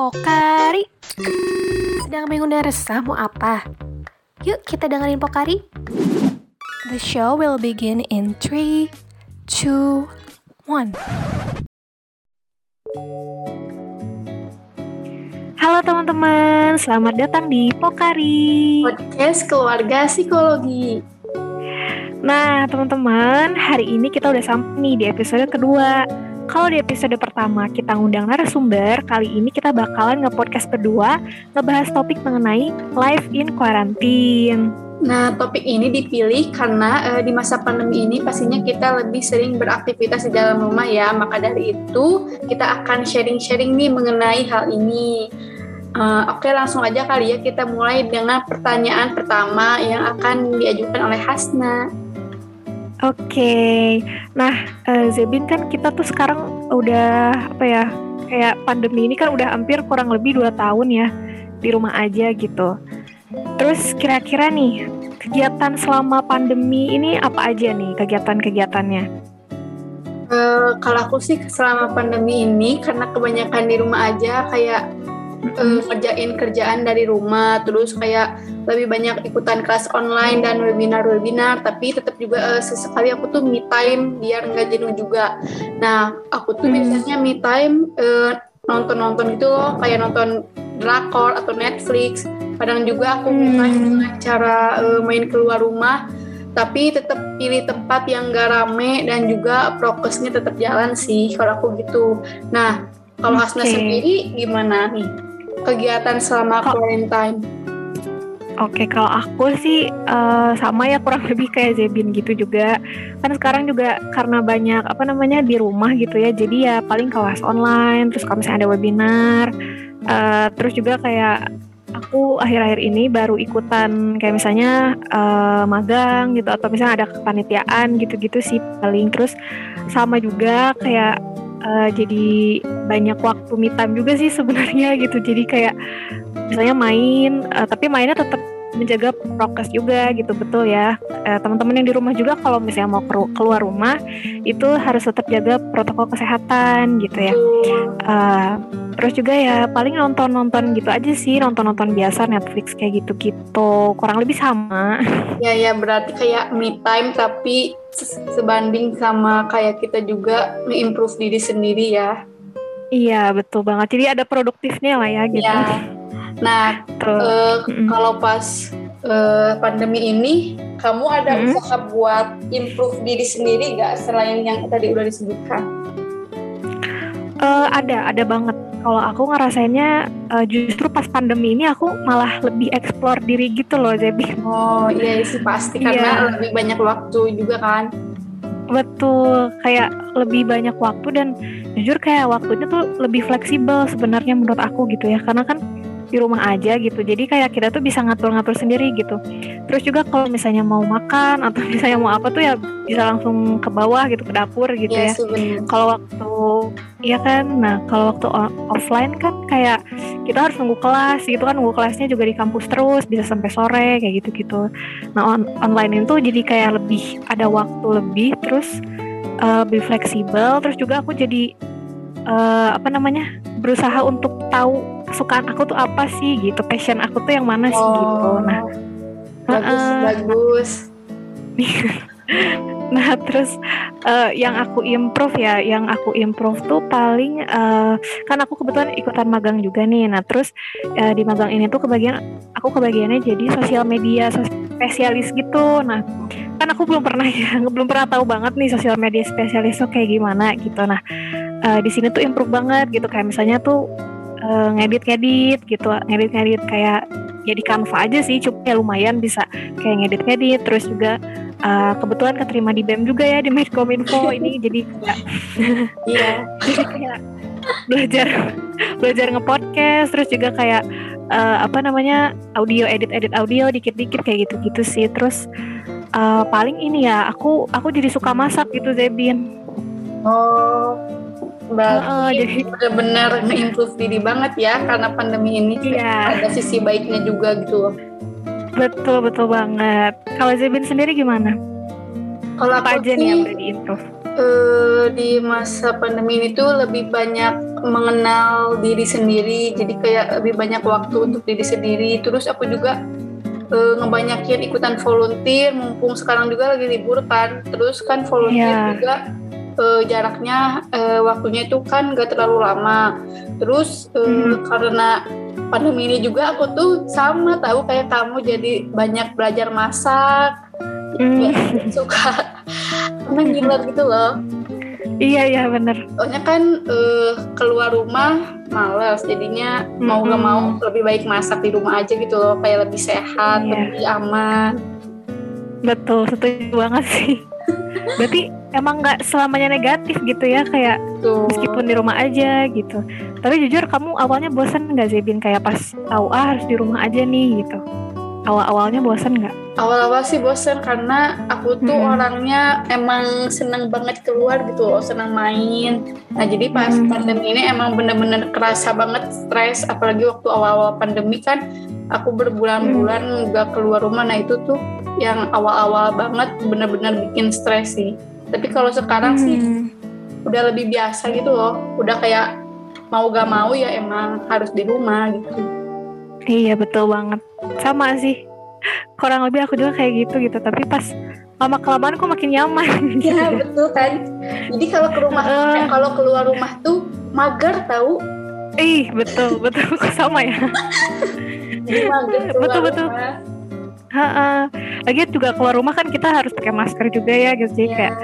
Pokari. Sedang bingung dan resah mau apa? Yuk kita dengerin Pokari. The show will begin in 3, 2, 1 Halo teman-teman, selamat datang di Pokari. Podcast Keluarga Psikologi. Nah teman-teman, hari ini kita udah sampai nih di episode kedua kalau di episode pertama kita ngundang narasumber, kali ini kita bakalan nge-podcast berdua ngebahas topik mengenai life in quarantine. Nah, topik ini dipilih karena uh, di masa pandemi ini pastinya kita lebih sering beraktivitas di dalam rumah ya. Maka dari itu, kita akan sharing-sharing nih mengenai hal ini. Uh, Oke, langsung aja kali ya kita mulai dengan pertanyaan pertama yang akan diajukan oleh Hasna. Oke, okay. nah uh, Zebin kan kita tuh sekarang udah apa ya kayak pandemi ini kan udah hampir kurang lebih dua tahun ya di rumah aja gitu. Terus kira-kira nih kegiatan selama pandemi ini apa aja nih kegiatan-kegiatannya? Uh, kalau aku sih selama pandemi ini karena kebanyakan di rumah aja kayak uh, ngerjain kerjaan dari rumah terus kayak lebih banyak ikutan kelas online dan webinar-webinar tapi tetap juga uh, sesekali aku tuh me time biar nggak jenuh juga. Nah aku tuh biasanya me time uh, nonton-nonton gitu loh kayak nonton drakor atau Netflix. Kadang juga aku hmm. dengan cara uh, main keluar rumah tapi tetap pilih tempat yang gak rame dan juga prokesnya tetap jalan sih kalau aku gitu. Nah kalau okay. Hasna sendiri gimana nih kegiatan selama oh. quarantine? Oke, okay, kalau aku sih uh, sama ya kurang lebih kayak Zebin gitu juga. Kan sekarang juga karena banyak apa namanya di rumah gitu ya, jadi ya paling kelas online, terus kalau misalnya ada webinar, uh, terus juga kayak aku akhir-akhir ini baru ikutan kayak misalnya uh, magang gitu atau misalnya ada kepanitiaan gitu-gitu sih paling terus sama juga kayak uh, jadi banyak waktu me time juga sih sebenarnya gitu. Jadi kayak misalnya main uh, tapi mainnya tetap menjaga prokes juga gitu betul ya. Uh, teman-teman yang di rumah juga kalau misalnya mau keluar rumah itu harus tetap jaga protokol kesehatan gitu ya. Uh, terus juga ya paling nonton-nonton gitu aja sih nonton-nonton biasa Netflix kayak gitu-gitu. Kurang lebih sama. Ya ya berarti kayak me time tapi sebanding sama kayak kita juga nge-improve diri sendiri ya. Iya betul banget. Jadi ada produktifnya lah ya gitu. Ya. nah uh, mm kalau pas uh, pandemi ini kamu ada mm usaha buat improve diri sendiri gak selain yang tadi udah disebutkan? Uh, ada ada banget kalau aku ngerasainnya uh, justru pas pandemi ini aku malah lebih explore diri gitu loh Zebi. Oh iya sih pasti karena yeah. lebih banyak waktu juga kan. Betul, kayak lebih banyak waktu dan jujur kayak waktunya tuh lebih fleksibel sebenarnya menurut aku gitu ya. Karena kan di rumah aja gitu. Jadi kayak kita tuh bisa ngatur-ngatur sendiri gitu. Terus juga kalau misalnya mau makan atau misalnya mau apa tuh ya bisa langsung ke bawah gitu ke dapur gitu ya, ya. kalau waktu iya kan? Nah kalau waktu offline kan kayak kita harus nunggu kelas gitu kan. Nunggu kelasnya juga di kampus terus bisa sampai sore kayak gitu gitu nah on online itu jadi kayak lebih ada waktu lebih terus uh, lebih fleksibel. Terus juga aku jadi uh, apa namanya berusaha untuk tahu kesukaan aku tuh apa sih gitu passion aku tuh yang mana sih oh, gitu nah bagus uh, bagus. Nah terus uh, yang aku improve ya yang aku improve tuh paling uh, kan aku kebetulan ikutan magang juga nih. Nah terus uh, di magang ini tuh kebagian aku kebagiannya jadi sosial media spesialis gitu. Nah kan aku belum pernah ya belum pernah tahu banget nih sosial media spesialis tuh kayak gimana gitu. Nah uh, di sini tuh improve banget gitu. Kayak misalnya tuh uh, ngedit-ngedit gitu ngedit-ngedit kayak ya di Canva aja sih cuma ya lumayan bisa kayak ngedit-ngedit. Terus juga uh, kebetulan keterima di BEM juga ya di Medcominfo. Ini jadi kayak iya. jadi kayak belajar belajar ngepodcast terus juga kayak uh, apa namanya audio edit edit audio dikit-dikit kayak gitu-gitu sih. Terus uh, paling ini ya aku aku jadi suka masak gitu Zebin. Oh Berarti oh, jadi benar-benar nge-improve diri banget ya karena pandemi ini iya. ada sisi baiknya juga gitu Betul betul banget. Kalau Zebin sendiri gimana? Kalau apa aja nih yang udah diimprove? uh, di masa pandemi ini tuh lebih banyak mengenal diri sendiri jadi kayak lebih banyak waktu untuk diri sendiri terus aku juga uh, ngebanyakin ikutan volunteer mumpung sekarang juga lagi libur kan terus kan volunteer yeah. juga uh, jaraknya uh, waktunya itu kan gak terlalu lama terus uh, hmm. karena pandemi ini juga aku tuh sama tahu kayak kamu jadi banyak belajar masak mm. suka karena gila gitu loh iya iya bener soalnya kan uh, keluar rumah males jadinya mm-hmm. mau gak mau lebih baik masak di rumah aja gitu loh kayak lebih sehat yeah. lebih aman betul setuju banget sih berarti emang nggak selamanya negatif gitu ya kayak Tuh. meskipun di rumah aja gitu tapi jujur kamu awalnya bosan nggak sih bin kayak pas tahu ah harus di rumah aja nih gitu awal-awalnya bosan nggak? Awal-awal sih bosan karena aku tuh hmm. orangnya emang seneng banget keluar gitu loh, seneng main. Nah jadi pas hmm. pandemi ini emang bener-bener kerasa banget stres, apalagi waktu awal-awal pandemi kan aku berbulan-bulan hmm. hmm. keluar rumah. Nah itu tuh yang awal-awal banget bener-bener bikin stres sih. Tapi kalau sekarang hmm. sih udah lebih biasa gitu loh, udah kayak mau gak mau ya emang harus di rumah gitu. Iya betul banget. Sama sih. Kurang lebih aku juga kayak gitu gitu. Tapi pas lama kelamaan kok makin nyaman. Iya betul kan. Jadi kalau ke rumah, uh, kalau keluar rumah tuh mager tahu. Ih betul betul sama ya. Jadi mager keluar betul betul. Rumah. Ha -ha. Lagi juga keluar rumah kan kita harus pakai masker juga ya, gitu. Jadi yeah. kayak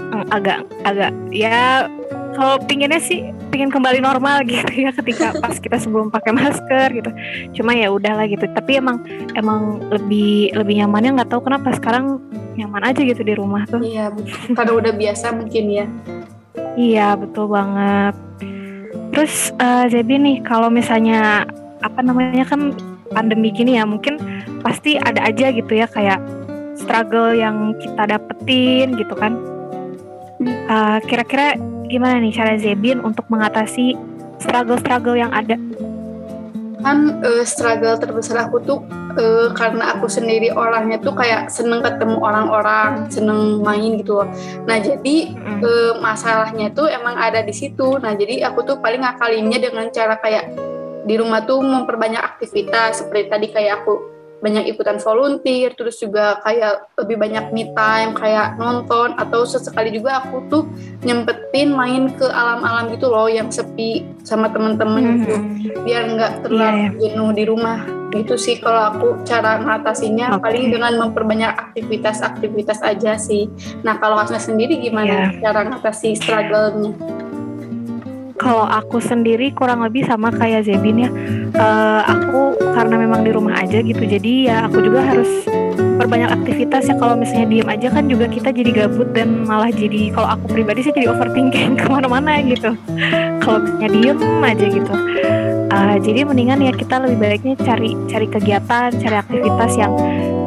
mm, agak agak ya kalau pinginnya sih pingin kembali normal gitu ya ketika pas kita sebelum pakai masker gitu. Cuma ya udahlah gitu. Tapi emang emang lebih lebih nyamannya nggak tahu kenapa sekarang nyaman aja gitu di rumah tuh. Iya karena udah biasa mungkin ya. Iya betul banget. Terus uh, jadi nih kalau misalnya apa namanya kan pandemi gini ya mungkin pasti ada aja gitu ya kayak struggle yang kita dapetin gitu kan. Uh, kira-kira gimana nih cara Zebin untuk mengatasi struggle-struggle yang ada? Kan uh, struggle terbesar aku tuh uh, karena aku sendiri orangnya tuh kayak seneng ketemu orang-orang, seneng main gitu loh. Nah jadi mm. uh, masalahnya tuh emang ada di situ. Nah jadi aku tuh paling ngakalinnya dengan cara kayak di rumah tuh memperbanyak aktivitas seperti tadi kayak aku banyak ikutan volunteer terus juga kayak lebih banyak me time kayak nonton atau sesekali juga aku tuh nyempetin main ke alam-alam gitu loh yang sepi sama temen-temen mm -hmm. gitu biar nggak terlalu yeah, yeah. jenuh di rumah gitu sih kalau aku cara mengatasinya okay. paling dengan memperbanyak aktivitas-aktivitas aja sih nah kalau Hasna sendiri gimana yeah. cara mengatasi struggle-nya kalau aku sendiri kurang lebih sama kayak Zebin ya. Uh, aku karena memang di rumah aja gitu, jadi ya aku juga harus berbanyak aktivitas ya. Kalau misalnya diem aja kan juga kita jadi gabut dan malah jadi kalau aku pribadi sih jadi overthinking ke mana-mana gitu. Kalau misalnya diem aja gitu. Uh, jadi mendingan ya kita lebih baiknya cari cari kegiatan, cari aktivitas yang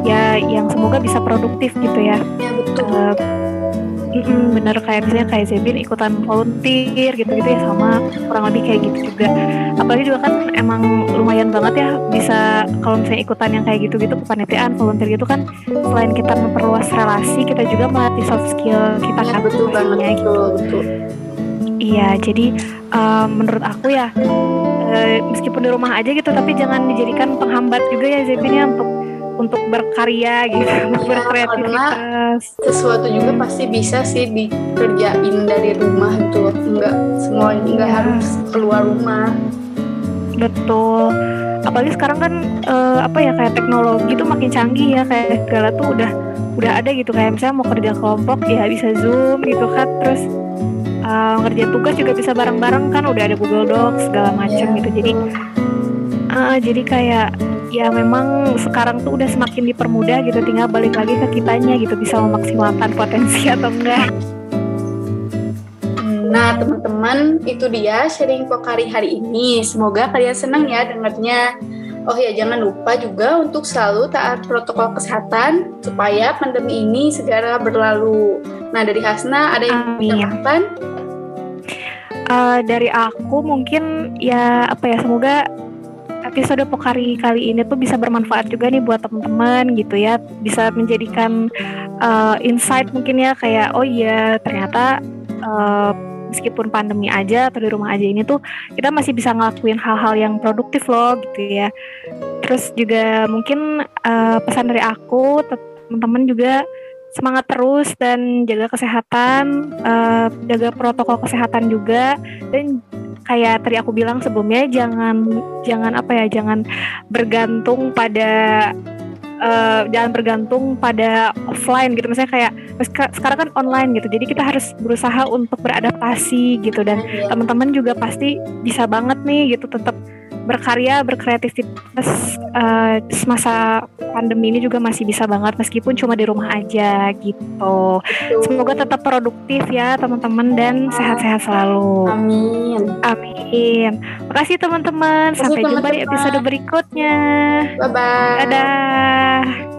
ya yang semoga bisa produktif gitu ya. Ya betul. Uh, Mm-mm, bener kayak misalnya kayak Zebin ikutan volunteer gitu-gitu ya sama kurang lebih kayak gitu juga. Apalagi juga kan emang lumayan banget ya bisa kalau misalnya ikutan yang kayak gitu-gitu kepanitiaan volunteer gitu kan selain kita memperluas relasi kita juga melatih soft skill kita ya, kan betul banget gitu. betul betul. Iya jadi um, menurut aku ya uh, meskipun di rumah aja gitu tapi jangan dijadikan penghambat juga ya Zebin ya untuk untuk berkarya gitu, ya, berkreativitas. sesuatu juga pasti bisa sih dikerjain dari rumah tuh, enggak semua enggak ya. harus keluar rumah. Betul. Apalagi sekarang kan uh, apa ya kayak teknologi tuh makin canggih ya kayak segala tuh udah udah ada gitu kayak misalnya mau kerja kelompok ya bisa zoom gitu kan terus uh, ngerjain tugas juga bisa bareng-bareng kan udah ada Google Docs segala macam ya. gitu jadi uh, jadi kayak ya memang sekarang tuh udah semakin dipermudah gitu. Tinggal balik lagi ke kitanya gitu bisa memaksimalkan potensi atau enggak. Nah teman-teman itu dia sharing Pokari hari ini. Semoga kalian senang ya dengarnya. Oh ya jangan lupa juga untuk selalu taat protokol kesehatan Supaya pandemi ini segera berlalu. Nah dari Hasna ada yang menambahkan? Uh, dari aku mungkin ya apa ya semoga episode Pokari kali ini tuh bisa bermanfaat juga nih buat teman-teman gitu ya bisa menjadikan uh, insight mungkin ya kayak oh iya ternyata uh, meskipun pandemi aja atau di rumah aja ini tuh kita masih bisa ngelakuin hal-hal yang produktif loh gitu ya. Terus juga mungkin uh, pesan dari aku teman-teman juga semangat terus dan jaga kesehatan, uh, jaga protokol kesehatan juga dan kayak tadi aku bilang sebelumnya jangan jangan apa ya jangan bergantung pada uh, jangan bergantung pada offline gitu misalnya kayak sekarang kan online gitu jadi kita harus berusaha untuk beradaptasi gitu dan iya. teman-teman juga pasti bisa banget nih gitu tetap berkarya berkreativitas uh, semasa pandemi ini juga masih bisa banget meskipun cuma di rumah aja gitu. Betul. Semoga tetap produktif ya teman-teman dan sehat-sehat selalu. Amin. Amin. Makasih teman-teman. Sampai teman -teman. jumpa di episode berikutnya. Bye bye. Dadah.